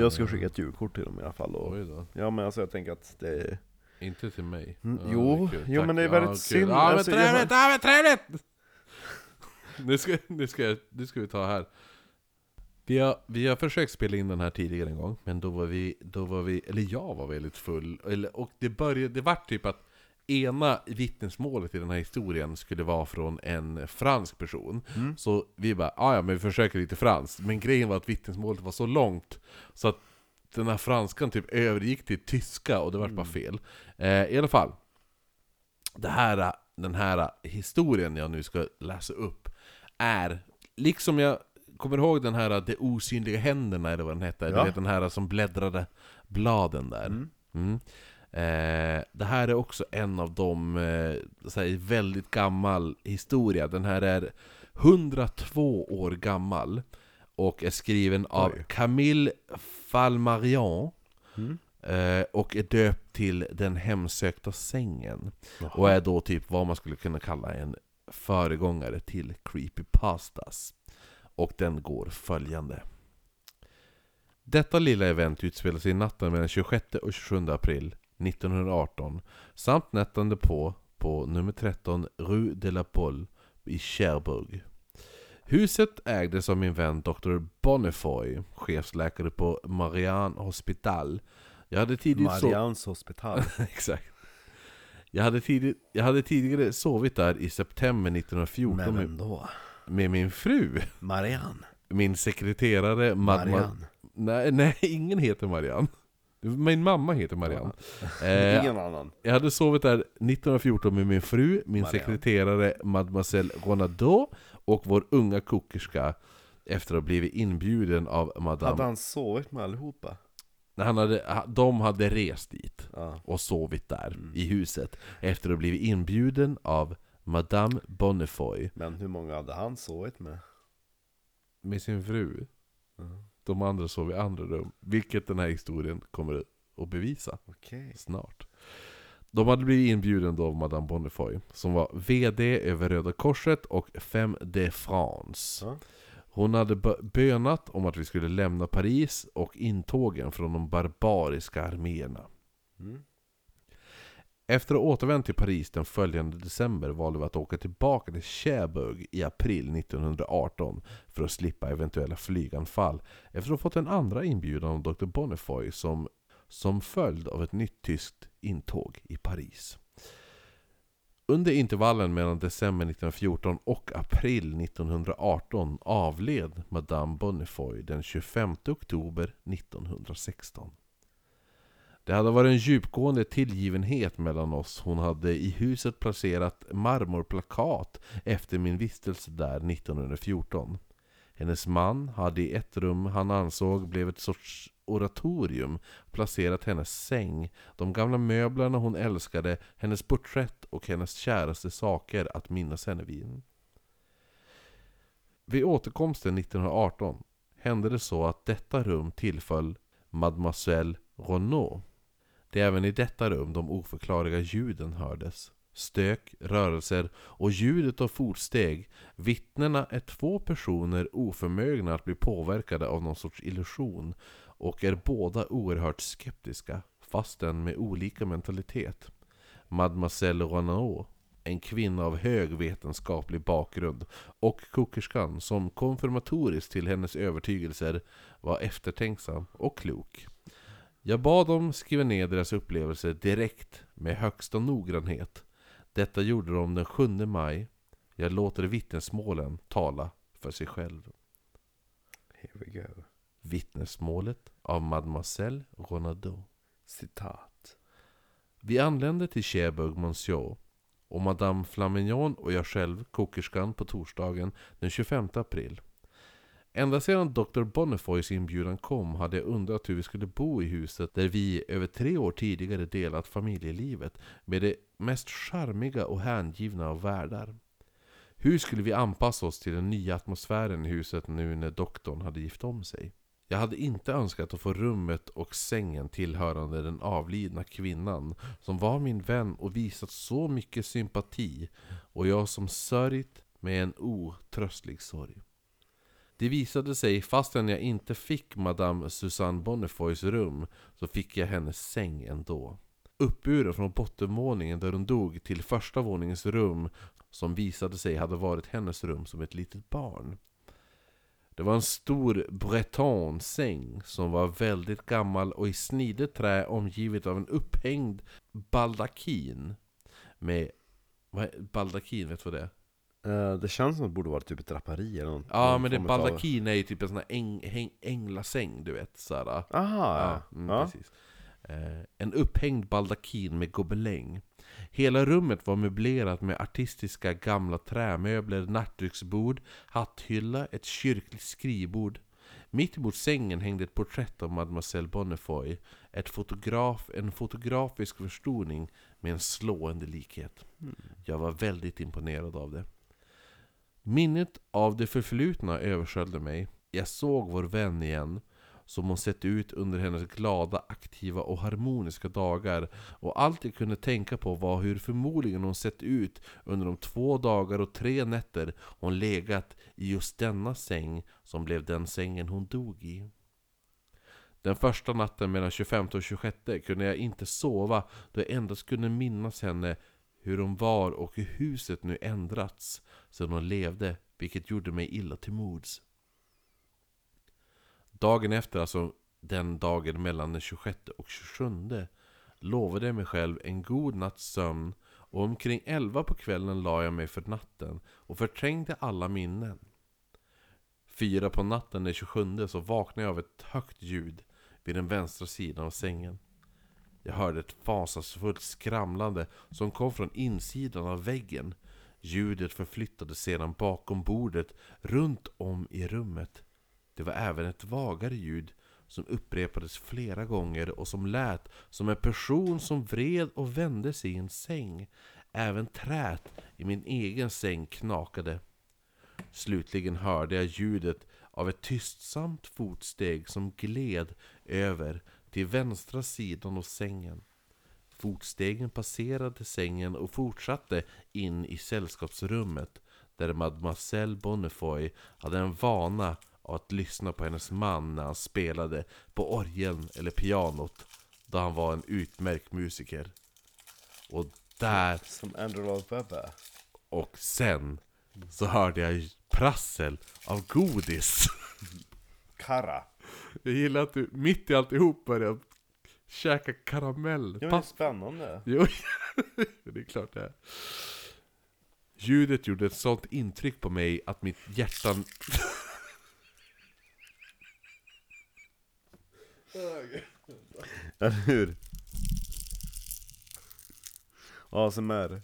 Jag ska skicka ett julkort till dem i alla fall och, Oj då. Ja men alltså jag tänker att det är Inte till mig. Mm, Ja, jo, det är kul. jo, Tack. men det är väldigt kul. synd. Ja men Alltså, jag trevligt, ja men trevligt! Nu ska, nu, ska, nu ska vi ta här. Vi har, vi har försökt spela in den här tidigare en gång, men då var vi, då var vi eller jag var väldigt full. Eller, och det började, det vart typ att ena vittnesmålet i den här historien skulle vara från en fransk person. Mm. Så vi bara, "Ah, ja men vi försöker lite franskt. Men grejen var att vittnesmålet var så långt, så att den här franskan typ övergick till tyska och det var bara fel. Eh, I alla fall, det här, den här historien jag nu ska läsa upp är, liksom jag kommer ihåg den här De osynliga händerna eller vad den hette, Ja. du vet den här som bläddrade bladen där. Mm. Eh, det här är också en av de, eh, väldigt gammal historia. Den här är 102 år gammal och är skriven av Oj. Camille Falmarion Mm. eh, och är döpt till Den hemsökta sängen. Jaha. Och är då typ vad man skulle kunna kalla en föregångare till Creepypastas. Och den går följande. Detta lilla event utspelar sig natten mellan 26 och 27 april 1918 samt natten på på nummer 13 Rue de la Pole i Cherbourg. Huset ägdes av min vän Dr. Bonnefoy, chefsläkare på Marianne Hospital. Jag hade tidigt. Marians hospital Exakt. Jag hade, tidigt, jag hade tidigare sovit där i september 1914 Men med, ändå med min fru, Marianne min sekreterare. Marianne Nej, nej, ingen heter Marianne. Min mamma heter Marianne. Eh, Ingen annan jag hade sovit där 1914 med min fru, min Marianne. sekreterare Mademoiselle Ronaldo och vår unga kokerska efter att ha blivit inbjuden av Madame... Hade han sovit med allihopa? När han hade, de hade rest dit Ja och sovit där Mm. i huset efter att ha blivit inbjuden av Madame Bonnefoy Men hur många hade han sovit med? med sin fru. Ja. De andra sov i andra rum, vilket den här historien kommer att bevisa Okej snart. De hade blivit inbjuden då av Madame Bonnefoy, som var VD över Röda Korset och Femme de France. Ja. Hon hade bö- bönat om att vi skulle lämna Paris och intågen från de barbariska arméerna. mm. Efter att ha återvänt till Paris den följande december valde vi att åka tillbaka till Cherbourg i april 1918 för att slippa eventuella flyganfall efter att ha fått en andra inbjudan av Dr. Bonnefoy som, som följd av ett nytt tyskt intåg i Paris. Under intervallen mellan december 1914 och april 1918 avled Madame Bonnefoy den 25 oktober 1916. Det hade varit en djupgående tillgivenhet mellan oss. Hon hade i huset placerat marmorplakat efter min vistelse där 1914. Hennes man hade i ett rum han ansåg blev ett sorts oratorium placerat hennes säng, de gamla möblerna hon älskade, hennes porträtt och hennes käraste saker att minnas henne vid. Vid återkomsten 1918 hände det så att detta rum tillföll Mademoiselle Renault. Det är även i detta rum de oförklarliga ljuden hördes. Stök, rörelser och ljudet av fotsteg. Vittnena är två personer oförmögna att bli påverkade av någon sorts illusion och är båda oerhört skeptiska, fastän med olika mentalitet. Mademoiselle Renaud, en kvinna av hög vetenskaplig bakgrund, och kokerskan som konfirmatoriskt till hennes övertygelser var eftertänksam och klok. Jag bad dem skriva ner deras upplevelser direkt med högsta noggrannhet. Detta gjorde de den 7 maj. Jag låter vittnesmålen tala för sig själv. Here we go Vittnesmålet av Mademoiselle Ronaldo. Citat Vi anlände till Cherbourg Monsieur och Madame Flamignon och jag själv, kokerskan, på torsdagen den 25 april. Ända sedan Dr. Bonnefoys inbjudan kom hade jag undrat hur vi skulle bo i huset där vi över tre år tidigare delat familjelivet med de mest charmiga och hängivna av världar. Hur skulle vi anpassa oss till den nya atmosfären i huset nu när doktorn hade gift om sig? Jag hade inte önskat att få rummet och sängen tillhörande den avlidna kvinnan som var min vän och visat så mycket sympati och jag som sörjt med en otröstlig sorg. Det visade sig, fastän jag inte fick Madame Susanne Bonnefoys rum, så fick jag hennes säng ändå. Uppburen från bottenvåningen där hon dog till första våningens rum, som visade sig hade varit hennes rum som ett litet barn. Det var en stor bretonsäng som var väldigt gammal och i snidet trä omgivet av en upphängd baldakin. Med, vad är, baldakin, vet du vad det är? Eh, det känns som att det borde vara typ ett draperi eller något. Ja någon men det av- baldakin är ju typ en sån här äng, häng, änglasäng du vet såhär. Aha, Ja, ja. mm, ja. precis. Eh, en upphängd baldakin med gobeläng. Hela rummet var möblerat med artistiska gamla trämöbler, nattduksbord, hatthylla, ett kyrkligt skrivbord. Mitt emot sängen hängde ett porträtt av Mademoiselle Bonnefoy. Ett fotograf, en fotografisk förstoring med en slående likhet. Jag var väldigt imponerad av det. Minnet av det förflutna översköljde mig. Jag såg vår vän igen, som hon sett ut under hennes glada, aktiva och harmoniska dagar. Och allt jag kunde tänka på var hur förmodligen hon sett ut under de två dagar och tre nätter hon legat i just denna säng som blev den sängen hon dog i. Den första natten mellan 25 och 26 kunde jag inte sova då jag endast kunde minnas henne hur hon var och hur huset nu ändrats sedan hon levde, vilket gjorde mig illa till mods. Dagen efter, alltså den dagen mellan den 26 och 27 lovade jag mig själv en god natts sömn och omkring 11 på kvällen la jag mig för natten och förträngde alla minnen. Fyra på natten den 27 så vaknade jag av ett högt ljud vid den vänstra sidan av sängen. Jag hörde ett fasansfullt skramlande som kom från insidan av väggen. Ljudet förflyttades sedan bakom bordet runt om i rummet. Det var även ett vagare ljud som upprepades flera gånger och som lät som en person som vred och vände sig i en säng. Även trät i min egen säng knakade. Slutligen hörde jag ljudet av ett tystsamt fotsteg som gled över till vänstra sidan av sängen. Fotstegen passerade sängen och fortsatte in i sällskapsrummet där Mademoiselle Bonnefoy hade en vana av att lyssna på hennes man när han spelade på orgeln eller pianot då han var en utmärkt musiker. Och där Som Andrew Lloyd Webber. och sen så hörde jag prassel av godis. Kara. Jag gillar att du mitt i alltihop börjar käka karamell. Ja men det är spännande. Jo, det är klart det är. Ljudet gjorde ett sånt intryck på mig att mitt hjärta... Eller hur? ASMR.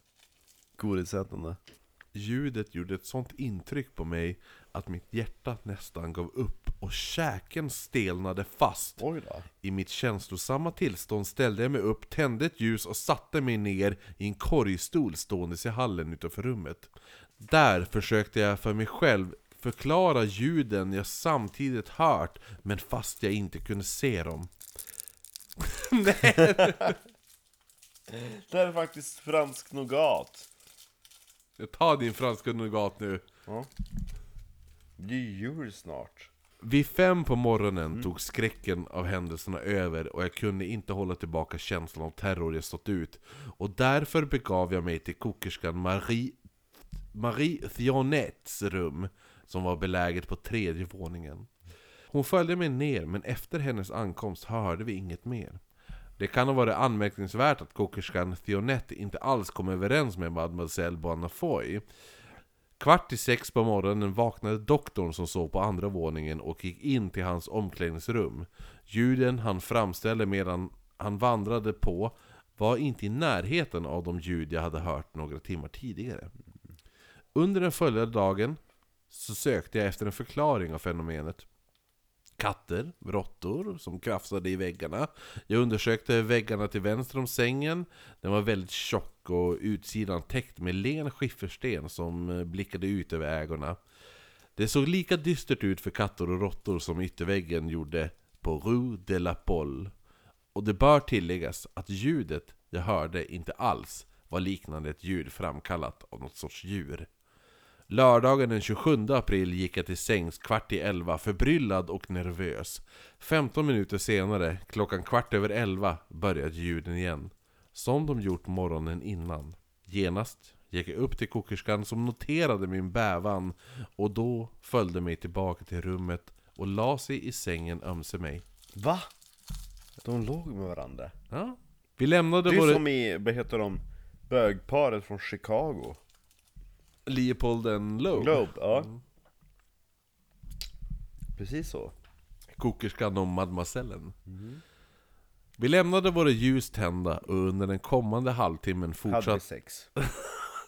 Godisätande. Ljudet gjorde ett sånt intryck på mig att mitt hjärta nästan gav upp och käken stelnade fast. I mitt känslosamma tillstånd ställde jag mig upp, tände ett ljus och satte mig ner i en korgstol ståendes i hallen utanför rummet. Där försökte jag för mig själv förklara ljuden jag samtidigt hört, men fast jag inte kunde se dem. Nej! Det här är faktiskt fransk nougat. Ta din franska nougat nu. Ja. Det är jul snart. Vid fem på morgonen tog skräcken av händelserna över och jag kunde inte hålla tillbaka känslan av terror jag stått ut. Och därför begav jag mig till kokerskan Marie, Marie Thionettes rum, som var beläget på tredje våningen. Hon följde mig ner, men efter hennes ankomst hörde vi inget mer. Det kan ha varit anmärkningsvärt att kokerskan Thionette inte alls kom överens med Mademoiselle Bonnefoy. Kvart i sex på morgonen vaknade doktorn som sov på andra våningen och gick in till hans omklädningsrum. Ljuden han framställde medan han vandrade på var inte i närheten av de ljud jag hade hört några timmar tidigare. Under den följande dagen så sökte jag efter en förklaring av fenomenet. Katter, råttor som krafsade i väggarna. Jag undersökte väggarna till vänster om sängen. Den var väldigt tjock och utsidan täckt med len skiffersten som eh, blickade ut över ägorna. Det såg lika dystert ut för katter och råttor som ytterväggen gjorde på Rue de la Polle. Och det bör tilläggas att ljudet jag hörde inte alls var liknande ett ljud framkallat av något sorts djur. Lördagen den 27 april gick jag till sängs kvart i elva, förbryllad och nervös. 15 minuter senare, klockan kvart över elva, började ljuden igen. Som de gjort morgonen innan. Genast gick jag upp till kokerskan som noterade min bävan och då följde mig tillbaka till rummet och la sig i sängen ömse mig. Va? De låg med varandra? Ja. Vi lämnade Det är våra... som i, vad heter de? Bögparet från Chicago Leopold and Loeb. Globe, ja Precis så Kokerskan och mademoisellen. Vi lämnade våra ljus tända och under den kommande halvtimmen Hade vi fortsatte... sex?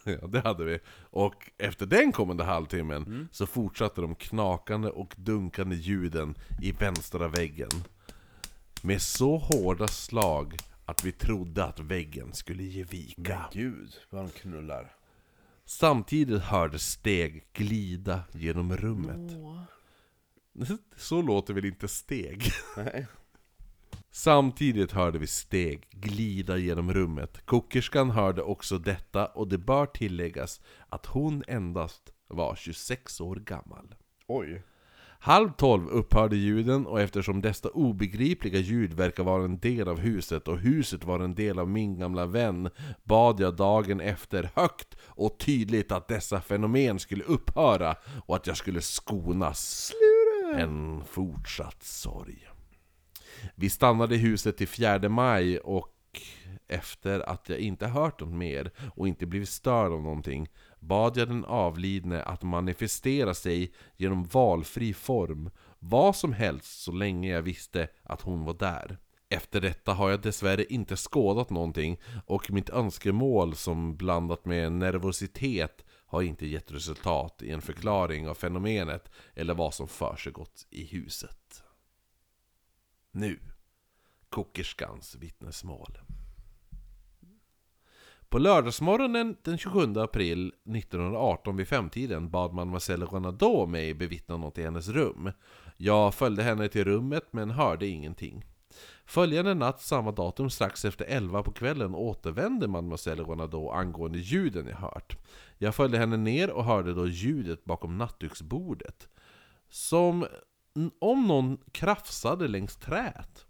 Ja, det hade vi. Och efter den kommande halvtimmen Mm. så fortsatte de knakande och dunkande ljuden i vänstra väggen. Med så hårda slag att vi trodde att väggen skulle ge vika. Gud, vad de knullar Samtidigt hördes steg glida genom rummet. Så låter väl inte steg? Nej Samtidigt hörde vi steg glida genom rummet. Kokerskan hörde också detta och det bör tilläggas att hon endast var 26 år gammal. Oj Halv tolv upphörde ljuden och eftersom dessa obegripliga ljud verkar vara en del av huset och huset var en del av min gamla vän bad jag dagen efter högt och tydligt att dessa fenomen skulle upphöra och att jag skulle skonas en fortsatt sorg. Vi stannade i huset till 4 maj och efter att jag inte hört något mer och inte blivit störd av någonting bad jag den avlidne att manifestera sig genom valfri form, vad som helst så länge jag visste att hon var där. Efter detta har jag dessvärre inte skådat någonting och mitt önskemål som blandat med nervositet har inte gett resultat i en förklaring av fenomenet eller vad som försiggått i huset. Nu, kokerskans vittnesmål. På lördagsmorgonen den 27 april 1918 vid femtiden bad mademoiselle Renaudot mig bevittna något i hennes rum. Jag följde henne till rummet men hörde ingenting. Följande natt, samma datum, strax efter 11 på kvällen återvände mademoiselle Renaudot angående ljuden jag hört. Jag följde henne ner och hörde då ljudet bakom nattduksbordet. Som om någon krafsade längs träet.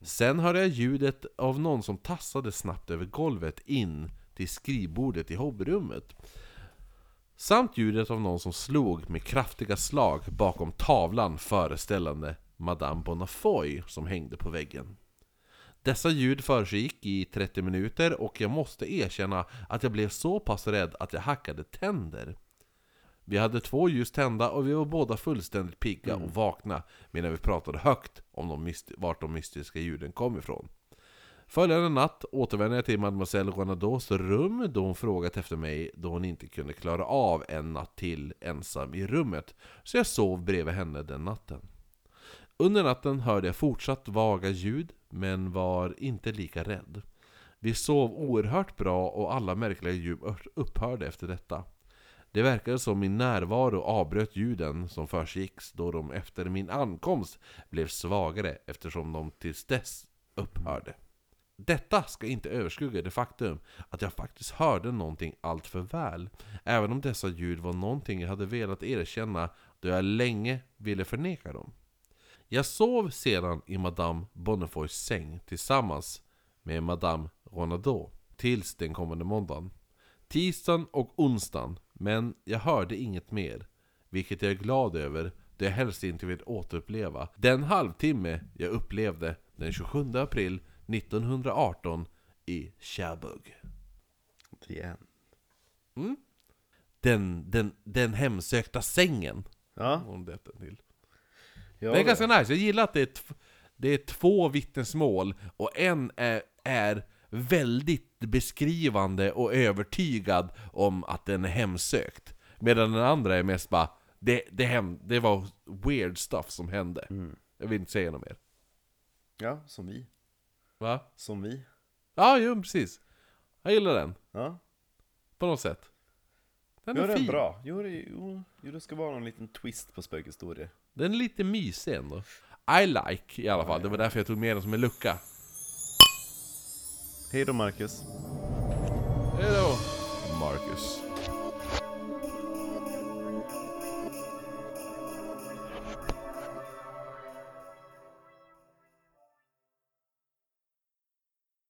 Sen hörde jag ljudet av någon som tassade snabbt över golvet in till skrivbordet i hobbyrummet. Samt ljudet av någon som slog med kraftiga slag bakom tavlan föreställande Madame Bonafoy som hängde på väggen. Dessa ljud försiggick i 30 minuter och jag måste erkänna att jag blev så pass rädd att jag hackade tänder. Vi hade två ljus tända och vi var båda fullständigt pigga och vakna medan vi pratade högt om de vart de mystiska ljuden kom ifrån. Följande natt återvände jag till Mademoiselle Renaudauts rum då hon frågat efter mig då hon inte kunde klara av en natt till ensam i rummet, så jag sov bredvid henne den natten. Under natten hörde jag fortsatt vaga ljud, men var inte lika rädd. Vi sov oerhört bra och alla märkliga ljud upphörde efter detta. Det verkade som min närvaro avbröt ljuden som försiggicks då de efter min ankomst blev svagare eftersom de tills dess upphörde. Detta ska inte överskugga det faktum att jag faktiskt hörde någonting allt för väl, även om dessa ljud var någonting jag hade velat erkänna då jag länge ville förneka dem. Jag sov sedan i Madame Bonnefoys säng tillsammans med Madame Renaudot tills den kommande måndagen. Tisdagen och onsdagen, men jag hörde inget mer, vilket jag är glad över då jag helst inte vill återuppleva den halvtimme jag upplevde den 27 april 1918 i Cherbourg. Igen Den, den, den hemsökta sängen. Ja, Om det heter till. ja Det är ganska nice, jag gillar att det är, det är två vittnesmål och en är, är väldigt beskrivande och övertygad om att den är hemsökt. Medan den andra är mest bara, det, det, hem, det var weird stuff som hände. Jag vill inte säga något mer. ja, som vi Va? Som vi Ja, jo precis. Jag gillar den, Ja, på något sätt. Den jo, är den fin. bra jo det, jo, jo, det ska vara någon liten twist på spökhistorier Den är lite mysig ändå. I like i alla fall, det var därför jag tog med den som en lucka. Hej då Marcus Hejdå, Marcus.